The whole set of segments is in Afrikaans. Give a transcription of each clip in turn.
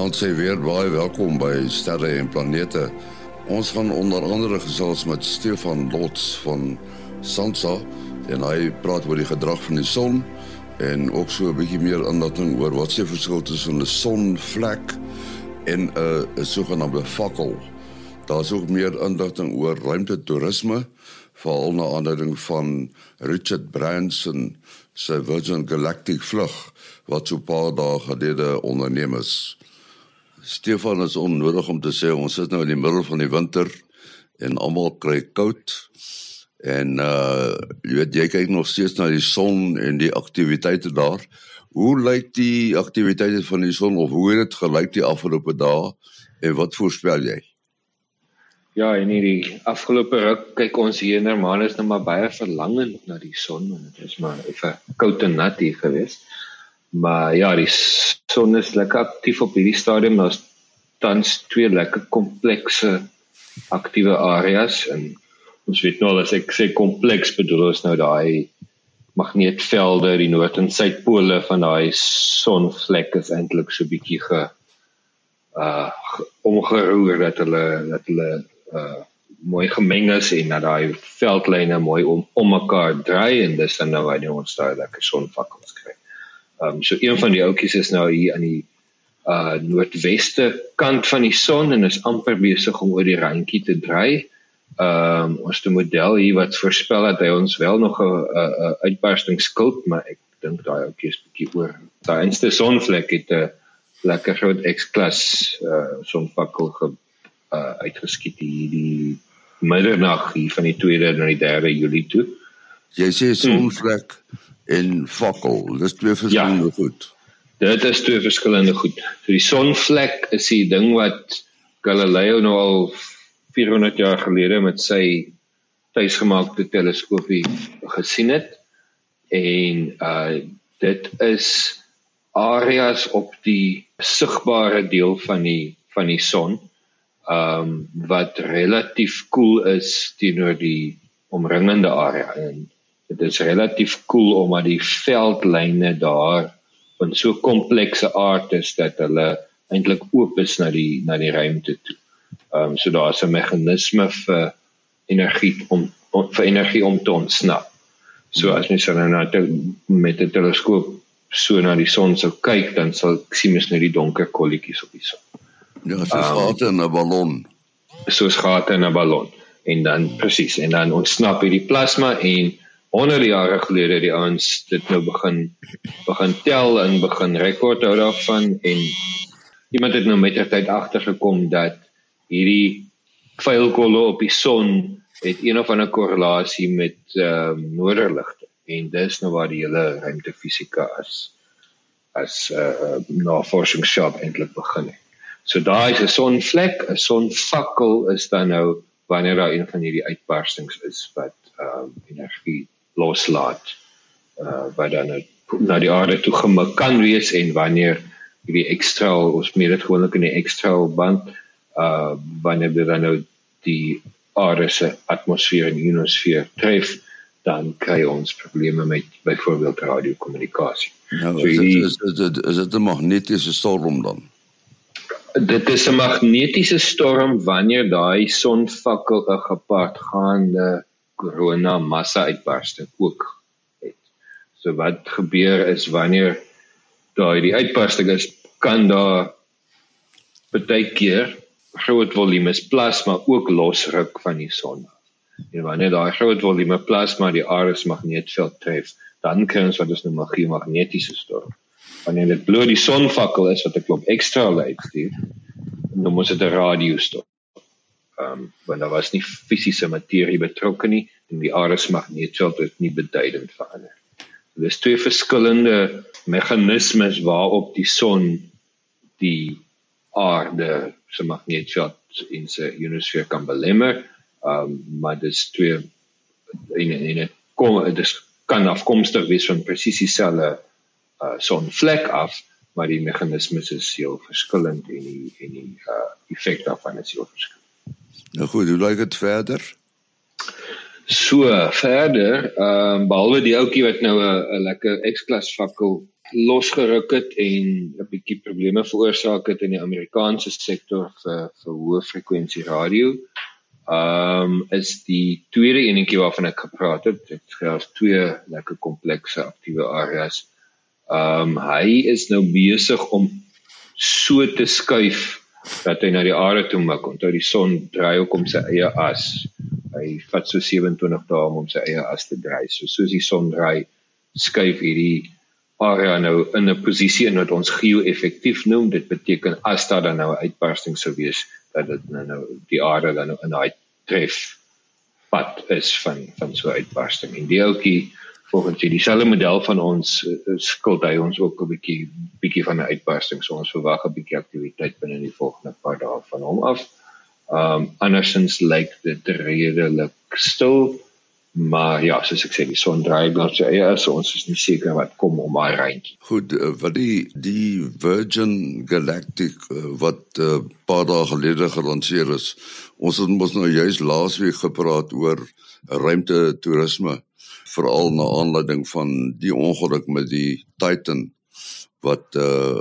Vanaand sê weer baie welkom by Sterre en Planete. Ons gaan onder andere gesels met Stefan Lots van Sansa en hy praat oor die gedrag van die son en ook so 'n bietjie meer inligting oor wat se verskil tussen 'n sonvlek en 'n 'n sogenaamde fakkel. Daar's ook meer inligting oor ruimtetoerisme veral na aanleiding van Richard Branson se Virgin Galactic vlug wat so 'n paar dae gelede onderneem is. Stefan is onnodig om te sê ons sit nou in die middel van die winter en almal kry koud. En uh jy weet jy kyk nog steeds na die son en die aktiwiteite daar. Hoe lyk die aktiwiteite van die son of hoe het dit gelyk die afgelope dae en wat voorspel jy? Ja, en hierdie afgelope ruk kyk ons hier in Hermanus nou maar baie verlangend na die son want dit is maar effe koud en nat hier geweest. Maar ja, die son is lekker aktief op hierdie stadium. Daar's tans twee lekker komplekse aktiewe areas en ons weet nou as ek sê kompleks bedoel ons nou daai magneetvelde, die noord en suidpole van daai sonvlek is eintlik so bietjie ge uh omgeroer dat hulle dat hulle uh mooi gemeng is en dat daai veldlyne mooi om om mekaar draai en dis dan nou waar ons daai lekker sonvakkels kry. Ehm um, so een van die oudjies is nou hier aan die uh noordweste kant van die son en is amper besig om oor die randjie te draai. Ehm um, ons het 'n model hier wat voorspel dat hy ons wel nog 'n uitbarsting skuld, maar ek dink daai oudjie is bietjie oor. Daai enste sonvlek het 'n lekker groot X-klas uh sonvakkel ge uh uitgeskiet hier die middernag hier van die 2de na die 3de Julie toe. Jy sê sonvlek hmm en fakkel. Dis twee verskillende ja, goed. Dit is twee verskillende goed. So die sonvlek is die ding wat Galileo nou al 400 jaar gelede met sy tuisgemaakte teleskoopie gesien het. En uh dit is areas op die sigbare deel van die van die son um wat relatief koel cool is teenoor die omringende area en dit is relatief koel cool omdat die veldlyne daar van so komplekse aard is dat hulle eintlik oop is na die na die ruimte toe. Ehm um, so daar's 'n meganisme vir energie om, om vir energie om te ontsnap. So as mens nou met 'n teleskoop so na die son sou kyk, dan sal sien mens net die donker kolletjies op die son. Ja, so um, gate in 'n ballon. So gate in 'n ballon en dan presies en dan ontsnap hierdie plasma en honderde jare gelede die ouens dit nou begin begin tel en begin rekord hou daarvan en iemand het nou met die tyd agtergekom dat hierdie vuilkolle op die son het een of ander korrelasie met ehm um, noorderligte en dis nou waar die hele ruimtefisika as as 'n uh, eh, navorsingsskop eintlik begin het. So daai is 'n sonvlek, 'n sonvakkel is dan nou wanneer daar een van hierdie uitbarstings is wat ehm um, energie loslaat uh wat dan nou na die aarde toe gemik kan wees en wanneer hierdie ekstra ons meer dit gewoonlik in die ekstra band uh wanneer dit dan nou die aarde se atmosfeer en ionosfeer tref dan kry ons probleme met byvoorbeeld radiokommunikasie. Nou, so hierdie, is dit is dit 'n magnetiese storm dan? Dit is 'n magnetiese storm wanneer daai sonvakkel 'n gepaardgaande corona massa uitbarsting ook het. So wat gebeur is wanneer daai die uitbarsting is, kan daar baie keer groot volumes plasma ook losruk van die son. En wanneer daai groot volume plasma die aarde se magneetveld tref, dan kry ons wat ons noem 'n geomagnetiese storm. Wanneer dit bloot die sonvakkel is wat 'n klomp ekstra lig stuur, dan moet dit 'n radiostorm ehm um, want daar was nie fisiese materie betrokke nie en die aarde se magneetveld het nie beduidend verander. So, Dis twee verskillende meganismes waarop die son die aarde se magneetveld in sy ionosfeer kan belemmer. Ehm um, maar dis twee in in 'n kom dis kan afkomstig wees van presies dieselfde uh sonvlek af maar die meganismes is heel verskillend en die en die uh effek daarvan is heel verskillend. Nou goed, hoe lyk dit verder? So, verder, ehm um, behalwe die ouetjie wat nou 'n lekker X-klas fakkel losgeruk het en 'n bietjie probleme veroorsaak het in die Amerikaanse sektor vir vir hoë frekwensie radio. Ehm um, is die tweede enetjie waarvan ek gepraat het. Dit gehad twee lekker komplekse aktiewe areas. Ehm um, hy is nou besig om so te skuif dat hy na die aarde toe mik. Onthou die son draai ook om sy eie as. Hy vat so 27 dae om sy eie as te draai. So soos die son draai, skuif hierdie area nou in 'n posisie in wat ons geo-effektief noem. Dit beteken as daar dan nou 'n uitbarsting sou wees, dat dit nou nou die aarde dan nou in daai tref pad is van van so 'n uitbarsting. En die ouetjie volgens hierdie selfe model van ons uh, skuld hy ons ook 'n bietjie bietjie van 'n uitbarsting. So ons verwag 'n bietjie aktiwiteit binne die volgende paar dae van hom af. Um andersins lyk dit redelik stil maar ja, soos ek sê, die son draai dan sy eie is, ons is nie seker wat kom om daai reintjie. Goed, uh, wat die die Virgin Galactic wat 'n uh, paar dae gelede gelanseer is. Ons het mos nou juis laasweek gepraat oor ruimte toerisme, veral na aanleiding van die ongeluk met die Titan wat uh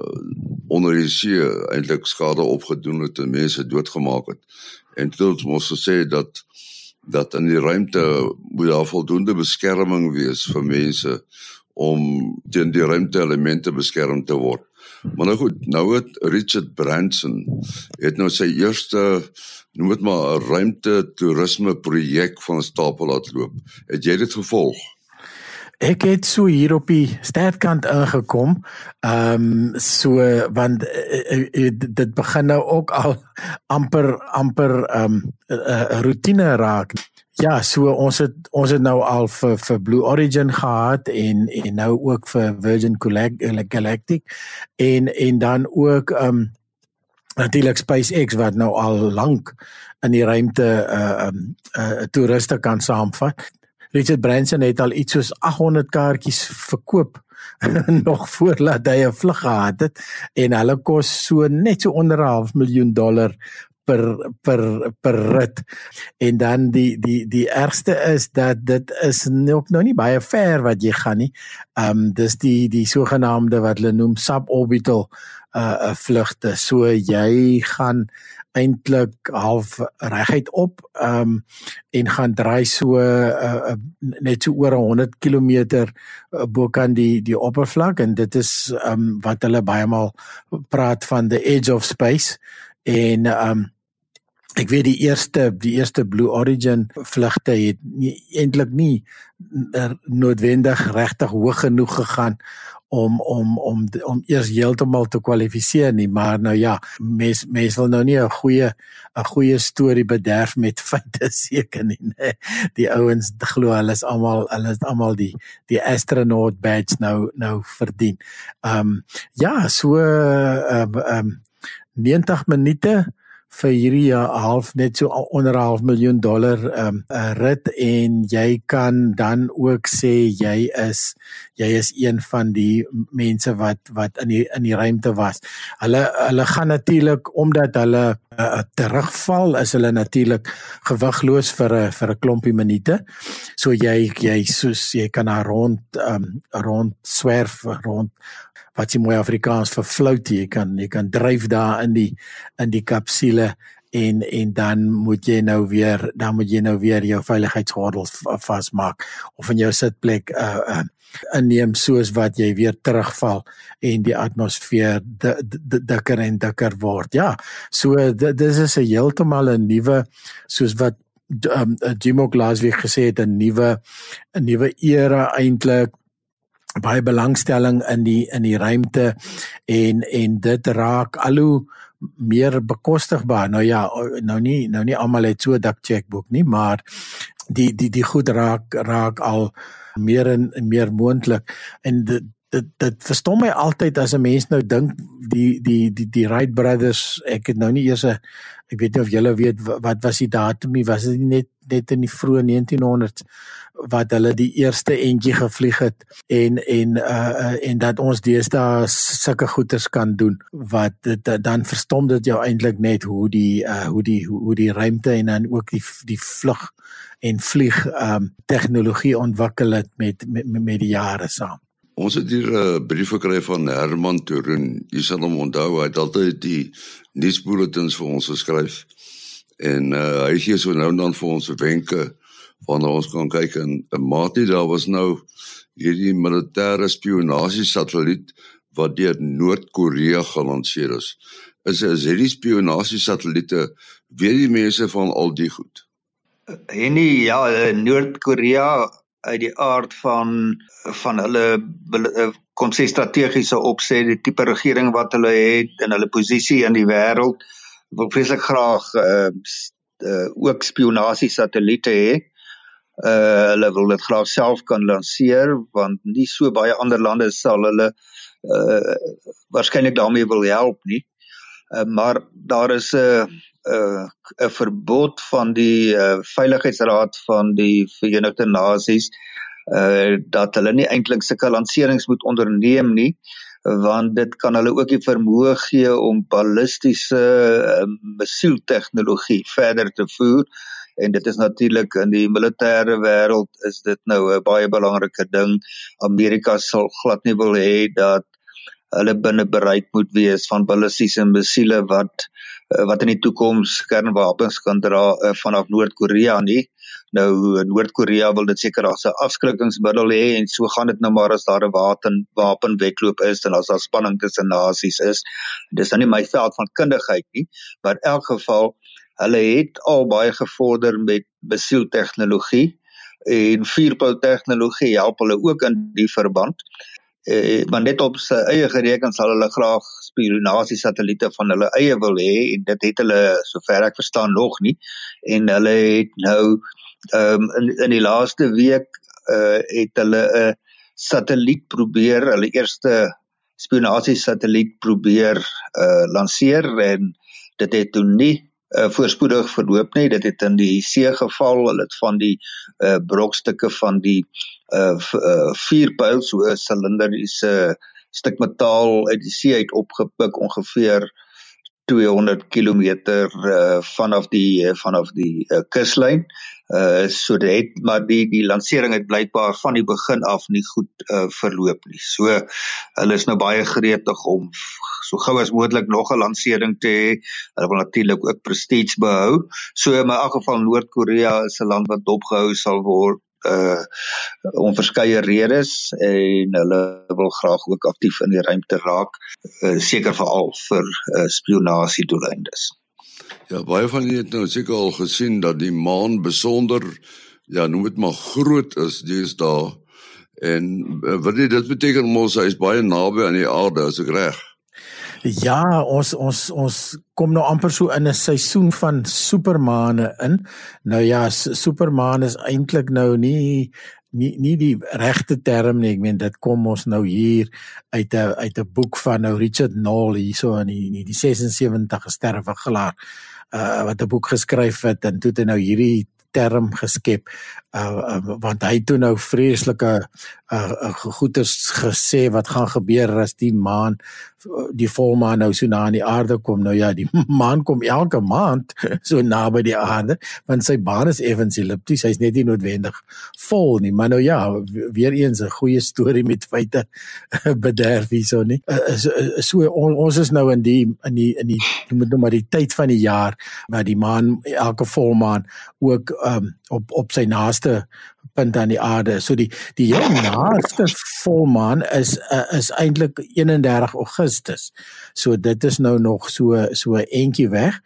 onder die see eintlik skade opgedoen het en mense doodgemaak het. En dit het ons gesê dat dat in die ruimte moet daar voldoende beskerming wees vir mense om teen die ruimte elemente beskerm te word. Maar nou goed, nou het Richard Branson het nou sy eerste noem dit maar 'n ruimte toerisme projek van stapel laat loop. Het jy dit gevolg? Ek het so hier op die sterkant ingekom. Ehm um, so want uh, uh, dit begin nou ook al amper amper ehm um, 'n uh, uh, rotine raak. Ja, so ons het ons het nou al vir vir Blue Origin gehad en en nou ook vir Virgin Galactic en en dan ook ehm um, natuurlik SpaceX wat nou al lank in die ruimte uh ehm uh, toeriste kan saamvat. Richard Branson het al iets soos 800 kaartjies verkoop nog voordat hy 'n vlug gehad het en hulle kos so net so onder 'n half miljoen dollar per per per rit. En dan die die die ergste is dat dit is nog nou nie baie ver wat jy gaan nie. Ehm um, dis die die sogenaamde wat hulle noem suborbital uh vlugte. So jy gaan eintlik half reguit op ehm um, en gaan draai so uh, net so oor 100 km bo kan die die oppervlak en dit is ehm um, wat hulle baie maal praat van the edge of space en ehm um, ek weet die eerste die eerste Blue Origin vlugte het nie eintlik nie noodwendig regtig hoog genoeg gegaan om om om om eers heeltemal te kwalifiseer nie maar nou ja mens mens wil nou nie 'n goeie 'n goeie storie bederf met feite seker nie nee. die ouens glo hulle is almal hulle is almal die die astronaut badge nou nou verdien. Ehm um, ja so ehm uh, um, 90 minute vir hierdie half net so onder half miljoen dollar um, 'n rit en jy kan dan ook sê jy is jy is een van die mense wat wat in die in die ruimte was. Hulle hulle gaan natuurlik omdat hulle uh, terugval is hulle natuurlik gewigloos vir 'n vir 'n klompie minute. So jy jy soos jy kan daar rond um, rond swerf rond wat jy mooi Afrikaans vir float jy kan jy kan dryf daar in die in die kapsule en en dan moet jy nou weer dan moet jy nou weer jou veiligheidsgordels vasmaak of in jou sitplek uh, uh inneem soos wat jy weer terugval en die atmosfeer dikker en dikker word. Ja. So dis is 'n heeltemal 'n nuwe soos wat um, Jim O'Glasweek gesê het 'n nuwe 'n nuwe era eintlik baie belangstelling in die in die ruimte en en dit raak al hoe meer bekostigbaar. Nou ja, nou nie nou nie almal het so 'n dak checkbook nie, maar die die die goed raak raak al meer en meer moontlik en dit dit dit verstom my altyd as 'n mens nou dink die die die die Wright brothers ek het nou nie eers 'n ek weet nie of julle weet wat was die datum nie was dit net net in die vroeë 1900s wat hulle die eerste entjie gevlieg het en en uh, uh en dat ons deesdae sulke goeders kan doen wat dit uh, dan verstom dit jou eintlik net hoe die uh hoe die hoe die ruimte en dan ook die die vlug en vlieg um tegnologie ontwikkel het met met met die jare saam. Ons het hier 'n brief gekry van Herman Toren. Jy sal hom onthou, hy het altyd die nuusbulletins vir ons geskryf. En uh, hy gee so nou en dan vir ons wenke wanneer ons kan kyk en 'n maatie daar was nou hierdie militêre spionasie satelliet wat deur Noord-Korea gelanseer is. Is is hierdie spionasie satelliete weet die mense van al die goed? Henny, ja, Noord-Korea uit die aard van van hulle kon sê strategiese opset, die tipe regering wat hulle het en hulle posisie in die wêreld wil vreeslik graag uh, uh ook spionasie satelliete hê. Uh hulle wil dit graag self kan lanseer want nie so baie ander lande sal hulle uh waarskynlik daarmee wil help nie. Uh, maar daar is 'n uh, 'n uh, verbod van die uh, veiligheidsraad van die Verenigde Nasies uh dat hulle nie eintlik sulke lanserings moet onderneem nie want dit kan hulle ook die vermoë gee om ballistiese uh, missiel tegnologie verder te voer en dit is natuurlik in die militêre wêreld is dit nou 'n baie belangrike ding Amerika sal glad nie wil hê dat hulle binne bereik moet wees van ballistiese missiele wat uh, wat in die toekoms kernwapens kan dra uh, vanaf Noord-Korea nie. Nou Noord-Korea wil dit seker as 'n afskrikkingsmiddel hê en so gaan dit nou maar as daar 'n wapen wapenwetloop is en as daar spanning tussen nasies is. Dis dan nie my veld van kundigheid nie, maar in elk geval hulle het al baie gevorder met besiel tegnologie en vuurpyl tegnologie help hulle ook in die verband. Eh maar net op sy eie gereken sal hulle graag spionasie satelliete van hulle eie wil hê en dit het hulle sover ek verstaan nog nie. En hulle het nou ehm um, in in die laaste week eh uh, het hulle 'n satelliet probeer hulle eerste spionasie satelliet probeer eh uh, lanseer en dit het toe nie uh, voorspoedig verloop nie. Dit het in die see geval. Hulle het van die uh, brokstukke van die uh, uh vuurpyl so 'n silinderiese stuk metaal uit die see uit opgepik ongeveer 200 km uh, vanaf die uh, vanaf die uh, kuslyn. Uh so dit maar die die lansering het blykbaar van die begin af nie goed uh, verloop nie. So hulle is nou baie gretig om so gou as moontlik nog 'n lansering te hê. Hulle wil natuurlik ook prestige behou. So in elk geval Noord-Korea is 'n land wat dopgehou sal word uh om verskeie redes en hulle wil graag ook aktief in die ruimte raak uh, seker veral vir uh, spionasie doeleindes. Ja, baie van julle het nou seker al gesien dat die maan besonder ja, noem dit maar groot is deesdae en uh, wat dit beteken mos hy is baie naby aan die aarde as ek reg. Ja, ons ons ons kom nou amper so in 'n seisoen van supermane in. Nou ja, supermaan is eintlik nou nie nie nie die regte term nie. Ek meen dit kom ons nou hier uit 'n uit 'n boek van nou Richard Knoll hierso in die die, die 76 gesterwe gelaar uh wat 'n boek geskryf het en toe het hy nou hierdie term geskep uh, uh want hy toe nou vreeslike uh, uh goeters gesê wat gaan gebeur as die maan die volmaan nou so na aan die aarde kom nou ja die maan kom elke maand so naby die aarde want sy baan is effens ellipties hy's net nie noodwendig vol nie. Maar nou ja weer eens 'n goeie storie met feite bederf hierso nie. So, so on, ons is nou in die in die in die moet nou maar die tyd van die jaar waar die maan elke volmaan ook um, op op sy naaste punt aan die aarde. So die die heel naaste volmaan is uh, is eintlik 31 Augustus. So dit is nou nog so so eentjie weg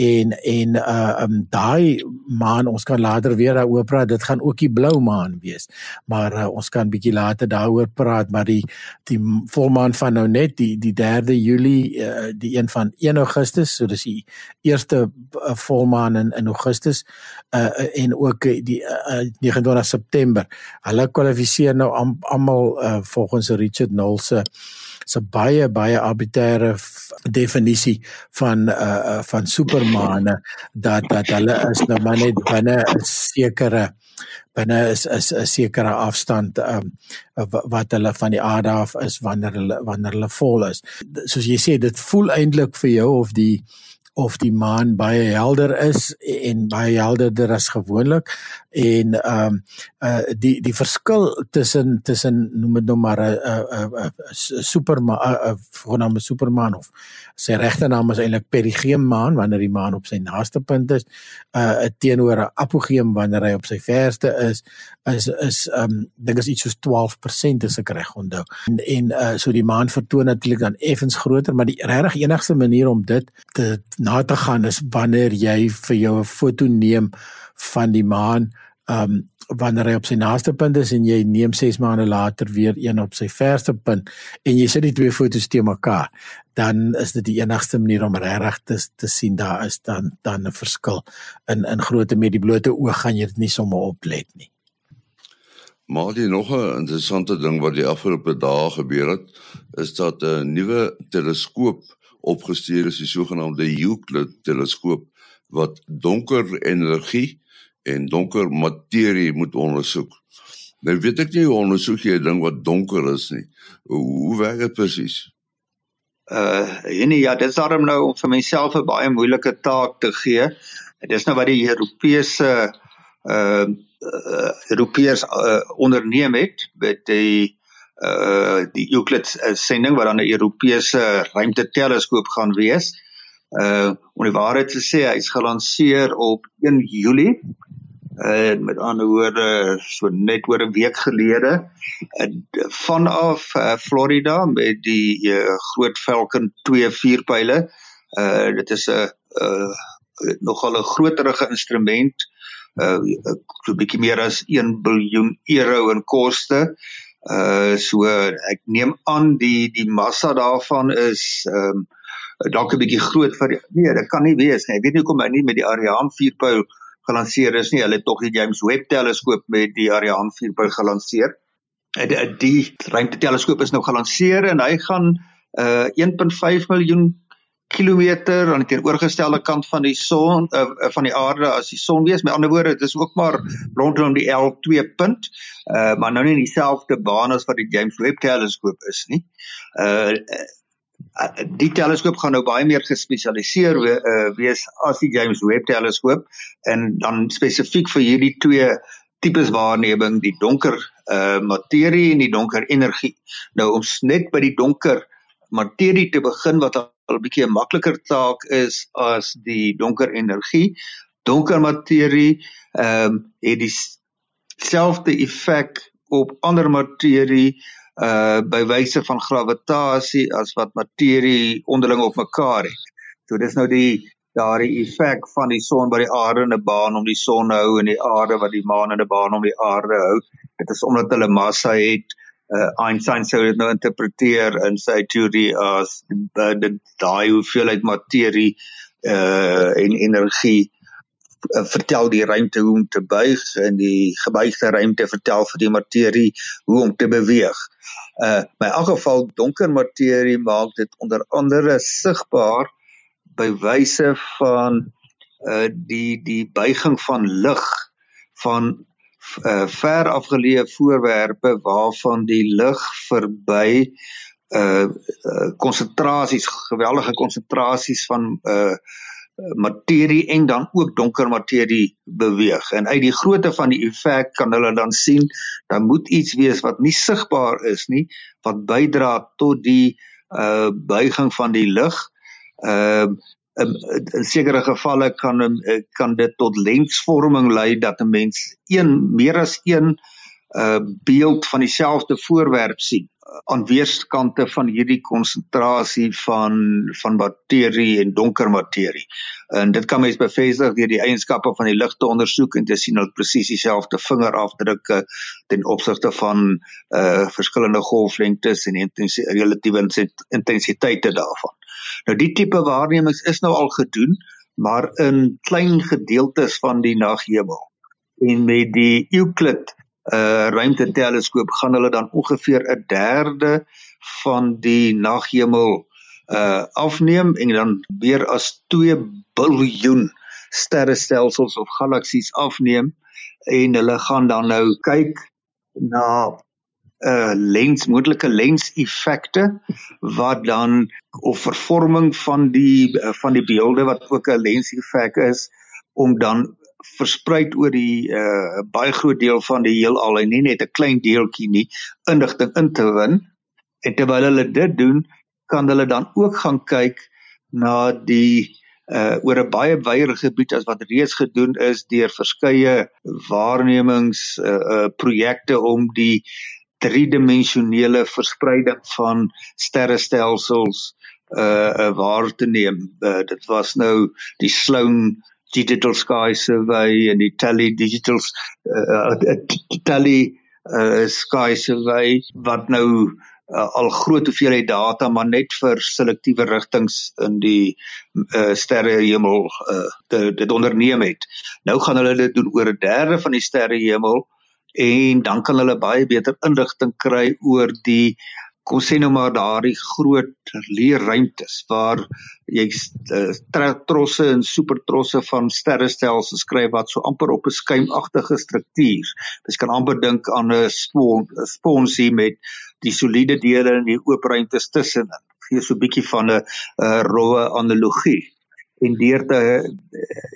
en en uh um daai maan ons kan later weer daaroor praat. Dit gaan ook die blou maan wees. Maar uh, ons kan bietjie later daaroor praat, maar die die volmaan van nou net die die 3de Julie uh, die een van 1 Augustus, so dis die eerste uh, volmaan in in Augustus uh en ook die uh, 29 September. Hulle kwalifiseer nou almal uh, volgens Richard Knoll se se baie baie arbitreëre definisie van uh van supermane dat dat hulle is nou maar net binne 'n sekere binne is is 'n sekere afstand um wat hulle van die aarde af is wanneer hulle wanneer hulle vol is. Soos jy sê dit voel eintlik vir jou of die of die maan baie helder is en baie helderder as gewoonlik en ehm um, uh die die verskil tussen tussen noem dit nou maar 'n 'n 'n supermaan 'n voorname supermaan of sy regte naam is eintlik perigeum maan wanneer die maan op sy naaste punt is uh teenoor 'n apogeum wanneer hy op sy verste is is is ehm um, dink is iets soos 12% as ek reg onthou. En en uh so die maan vertoon natuurlik dan effens groter maar die regtig enigste manier om dit te na te gaan is wanneer jy vir jou 'n foto neem van die maan ehm um, wanneer hy op sy naaste punt is en jy neem 6 maande later weer een op sy verste punt en jy sit die twee fotos te mekaar dan is dit die enigste manier om regtig te, te sien daar is dan dan 'n verskil in in grootte met die blote oog gaan jy dit nie sommer oplet nie. Maar die nog 'n interessante ding wat die afgelope dae gebeur het is dat 'n nuwe teleskoop opgestuur is, die sogenaamde Euclid teleskoop wat donker energie en donker materie moet ondersoek. Nou weet ek nie hoe ondersoek jy 'n ding wat donker is nie. Hoe, werk dit presies? Uh en ja, dit is daarom nou om vir myself 'n baie moeilike taak te gee. Dit is nou wat die Europese uh, uh Europeërs uh, onderneem het met die uh die Euclid uh, sending wat dan 'n Europese ruimteteleskoop gaan wees. Uh om die waarheid te sê, hy's gelanseer op 1 Julie uh met ander woorde so net oor 'n week gelede uh, vanaf uh, Florida met die uh, groot Falcon 2 vuurpyle. Uh dit is 'n uh, nogal 'n groterige instrument uh so 'n bietjie meer as 1 biljoen euro in koste. Uh so ek neem aan die die massa daarvan is ehm um, dalk 'n bietjie groot vir nee, dit kan nie wees nie. Ek weet nie hoekom hy nie met die Ariane vuurpyl gelanseer is nie. Hulle het tog die James Webb teleskoop met die Ariane 4 by gelanseer. Die, die ruimteteleskoop is nou gelanseer en hy gaan uh 1.5 miljoen kilometer aan die teenoorgestelde kant van die son uh, van die aarde as die son wees. Met ander woorde, dit is ook maar rondom die L2 punt. Uh maar nou nie dieselfde baan as wat die James Webb teleskoop is nie. Uh die teleskoop gaan nou baie meer gespesialiseer we, uh, wees as die James Webb teleskoop en dan spesifiek vir hierdie twee tipes waarneming die donker uh, materie en die donker energie. Nou om net by die donker materie te begin wat al 'n bietjie 'n makliker taak is as die donker energie. Donker materie ehm um, het dieselfde effek op ander materie uh by wyse van gravitasie as wat materie onderling op mekaar het. So dis nou die daardie effek van die son by die aarde in 'n baan om die son hou en die aarde wat die maan in 'n baan om die aarde hou. Dit is omdat hulle massa het. Uh Einstein sou dit nou interpreteer in sy teorie as daai hoeveelheid materie uh en energie uh, vertel die ruimte hoe om te buig en die gebuigde ruimte vertel vir die materie hoe om te beweeg. Uh by elk geval donker materie maak dit onder andere sigbaar by wyse van uh die die buiging van lig van uh ver afgeleë voorwerpe waarvan die lig verby uh konsentrasies uh, geweldige konsentrasies van uh materie en dan ook donker materie beweeg. En uit die grootte van die effek kan hulle dan sien daar moet iets wees wat nie sigbaar is nie wat bydra tot die uh buiging van die lig. Ehm uh, in, in sekere gevalle kan kan dit tot lensvorming lei dat 'n mens een meer as een uh beeld van dieselfde voorwerp sien aan weerskante van hierdie konsentrasie van van materie en donker materie. En dit kan mens bevestig deur die eienskappe van die lig te ondersoek en te sien dat presies dieselfde vingerafdrukke ten opsigte van uh verskillende golflengtes en relatiewe intensiteite daarvan. Nou die tipe waarnemings is nou al gedoen, maar in klein gedeeltes van die naghemel. En met die Euclid uh ruimteteleskoop gaan hulle dan ongeveer 'n derde van die naghemel uh afneem en dan weer as 2 biljoen sterrestelsels of galaksies afneem en hulle gaan dan nou kyk na uh lens moontlike lens effekte wat dan of vervorming van die uh, van die beelde wat ook 'n lens effek is om dan versprei oor die uh baie groot deel van die heelal en nie net 'n klein deeltjie nie indigting in te win en terwyl hulle dit doen kan hulle dan ook gaan kyk na die uh oor 'n baie wyeer gebied as wat reeds gedoen is deur verskeie waarnemings uh, uh projekte om die driedimensionele verspreiding van sterrestelsels uh, uh waar te neem. Uh, dit was nou die Sloan Digital Sky Survey en die Tally Digital uh, Tally uh, Sky Survey wat nou uh, al groot hoeveelheid data maar net vir selektiewe rigtings in die uh, sterrehemel uh, dit onderneem het. Nou gaan hulle dit doen oor 'n derde van die sterrehemel en dan kan hulle baie beter inligting kry oor die kom sê nou maar daardie groot leerruimtes waar jy uh, trosse en supertrosse van sterrestelsels skryf wat so amper op 'n skuimagtige struktuur. Jy kan amper dink aan 'n spon, sponsie met die soliede dele en die oop ruimtes tussenin. Gee so 'n bietjie van 'n roue analogie. En deur te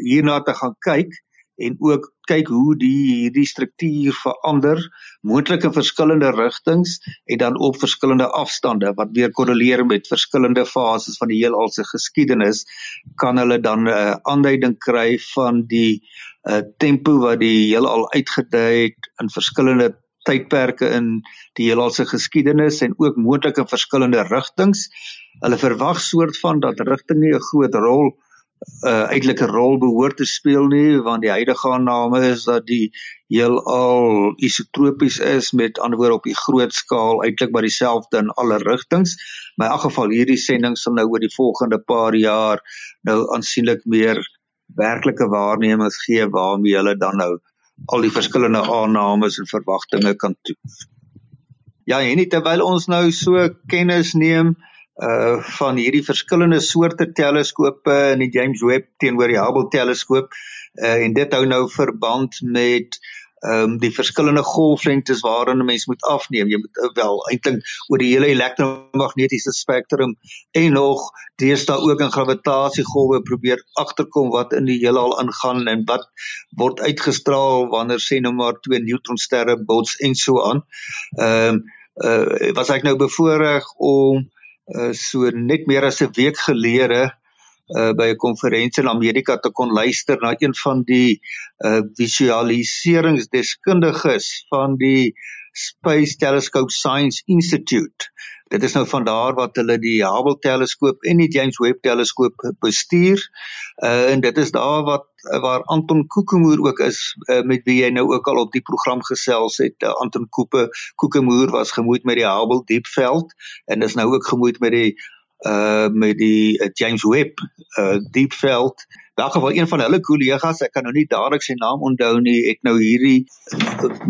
hierna te gaan kyk, en ook kyk hoe die hierdie struktuur verander moontlik in verskillende rigtings en dan op verskillende afstande wat weer korreleer met verskillende fases van die heelal se geskiedenis kan hulle dan 'n uh, aanduiding kry van die uh, tempo wat die heelal uitgedui het in verskillende tydperke in die heelal se geskiedenis en ook moontlik in verskillende rigtings. Hulle verwag soort van dat rigtinge 'n groot rol uh, eintlik 'n rol behoort te speel nie want die huidige aanname is dat die heelal isotropies is met ander woorde op die groot skaal eintlik maar dieselfde in alle rigtings. Maar in elk geval hierdie sending sal nou oor die volgende paar jaar nou aansienlik meer werklike waarnemings gee waarmee hulle dan nou al die verskillende aannames en verwagtinge kan toets. Ja, en terwyl ons nou so kennis neem uh van hierdie verskillende soorte teleskope in die James Webb teenoor die Hubble teleskoop uh en dit hou nou verband met ehm um, die verskillende golflengtes waarin 'n mens moet afneem. Jy moet uh, wel eintlik oor die hele elektromagnetiese spektrum en nog deesdae ook in gravitasiegolwe probeer agterkom wat in die heelal aangaan en wat word uitgestraal wanneer sê nou maar twee neutronsterre bots en so aan. Ehm um, uh was ek nou bevoorreg om uh, so net meer as 'n week gelede uh, by 'n konferensie in Amerika te kon luister na een van die uh, visualiseringsdeskundiges van die Space Telescope Science Institute. Dit is nou van daar wat hulle die Hubble teleskoop en die James Webb teleskoop bestuur. Uh, en dit is daar wat waar Anton Kokemoer ook is uh, met wie jy nou ook al op die program gesels het. Uh, Anton Kope Kokemoer was gemoed met die Hubble diepveld en is nou ook gemoed met die uh met die uh, James Webb uh diepveld. Daar geval een van hulle kollegas, ek kan nou nie dadelik sy naam onthou nie, het nou hierdie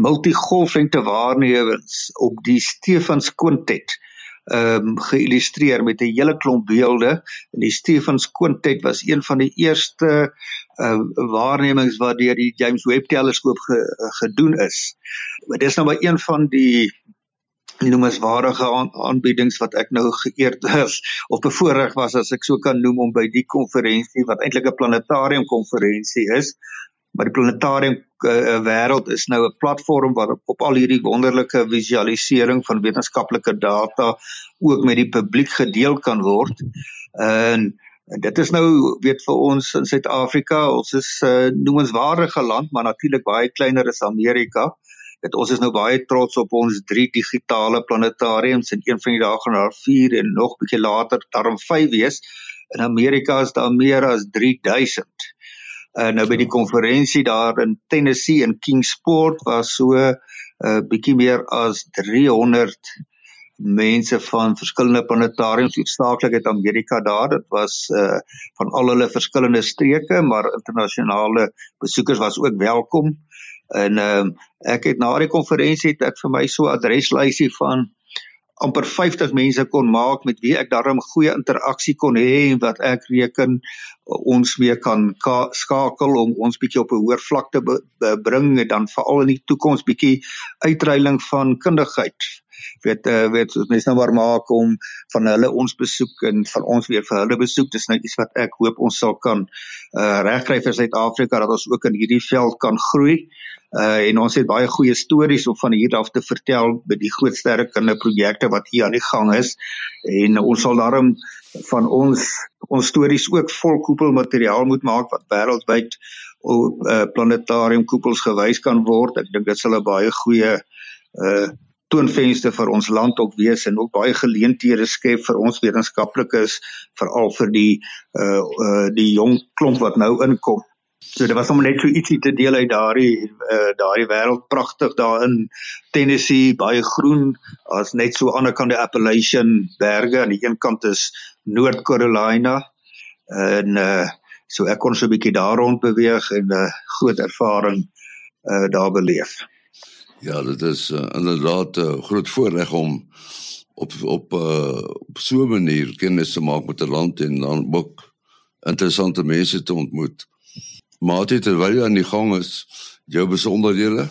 multigolflengte waarnemings op die Stefans Quintet ehm um, geillustreer met 'n hele klomp beelde. En die Stefans Quintet was een van die eerste uh waarnemings wat deur die James Webb teleskoop ge, gedoen is. Dit is nou maar een van die noemenswaardige aanbiedings wat ek nou geëerd is of bevoorreg was as ek so kan noem om by die konferensie wat eintlik 'n planetarium konferensie is maar die planetarium uh, wêreld is nou 'n platform waar op al hierdie wonderlike visualisering van wetenskaplike data ook met die publiek gedeel kan word en En dit is nou weet vir ons in Suid-Afrika, ons is 'n uh, noemenswaardige land, maar natuurlik baie kleiner as Amerika. Uh dat ons is nou baie trots op ons drie digitale planetariums en een van die dae gaan daar 4 en nog bietjie later daarom 5 wees. In Amerika is daar meer as 3000. En uh, nou by die konferensie daar in Tennessee in Kingsport was so 'n uh, bietjie meer as 300 mense van verskillende planetariums hoofsaaklik uit Amerika daar dit was uh van al hulle verskillende streke maar internasionale besoekers was ook welkom En ehm um, ek het na die konferensie het ek vir my so adreslysie van amper 50 mense kon maak met wie ek daarom goeie interaksie kon hê en wat ek reken ons mee kan skakel om ons bietjie op 'n hoër vlak te bring en dan veral in die toekoms bietjie uitreiling van kundigheid weet uh, weet mense nou maar maak om van hulle ons besoek en van ons weer vir hulle besoek dis nou iets wat ek hoop ons sal kan uh, regkry vir Suid-Afrika dat ons ook in hierdie veld kan groei uh, en ons het baie goeie stories om van hier af te vertel by die groot sterkende projekte wat hier aan die gang is en ons sal daarom van ons ons stories ook vol koepelmateriaal moet maak wat wêreldwyd op uh, planetarium koepels gewys kan word. Ek dink dit sal 'n baie goeie uh toonvenster vir ons land ook wees en ook baie geleenthede skep vir ons wetenskaplikes veral vir die uh uh die jong klomp wat nou inkom. So dit was om net so ietsie te deel uit daardie uh daardie wêreld pragtig daar in Tennessee, baie groen, as net so aan die ander kant die Appalachian berge aan die een kant is Noord Carolina en uh so ek kon so 'n bietjie daar rond beweeg en 'n uh, groot ervaring uh daar beleef. Ja, dit is uh, inderdaad 'n uh, groot voorreg om op op uh, op so 'n manier kennis te maak met 'n land en dan ook interessante mense te ontmoet. Maar dit terwyl jy aan die gang is, jou besonderhede?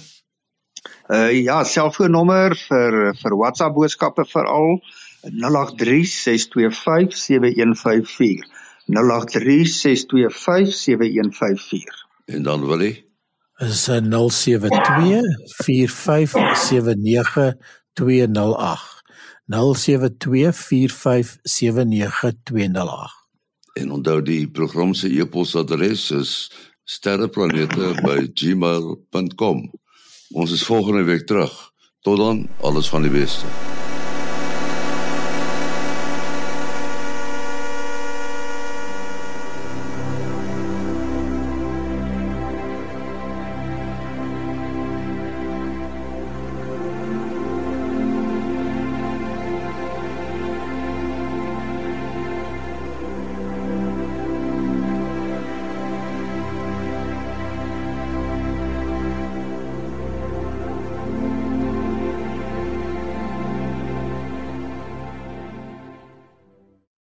Uh ja, selfoonnommer vir vir WhatsApp boodskappe veral 0836257154. 0836257154. En dan wil jy is 'n 0724579208. 0724579208. En onthou die program se e-posadres is sterreplanete@gmail.com. Ons is volgende week terug. Tot dan, alles van die beste.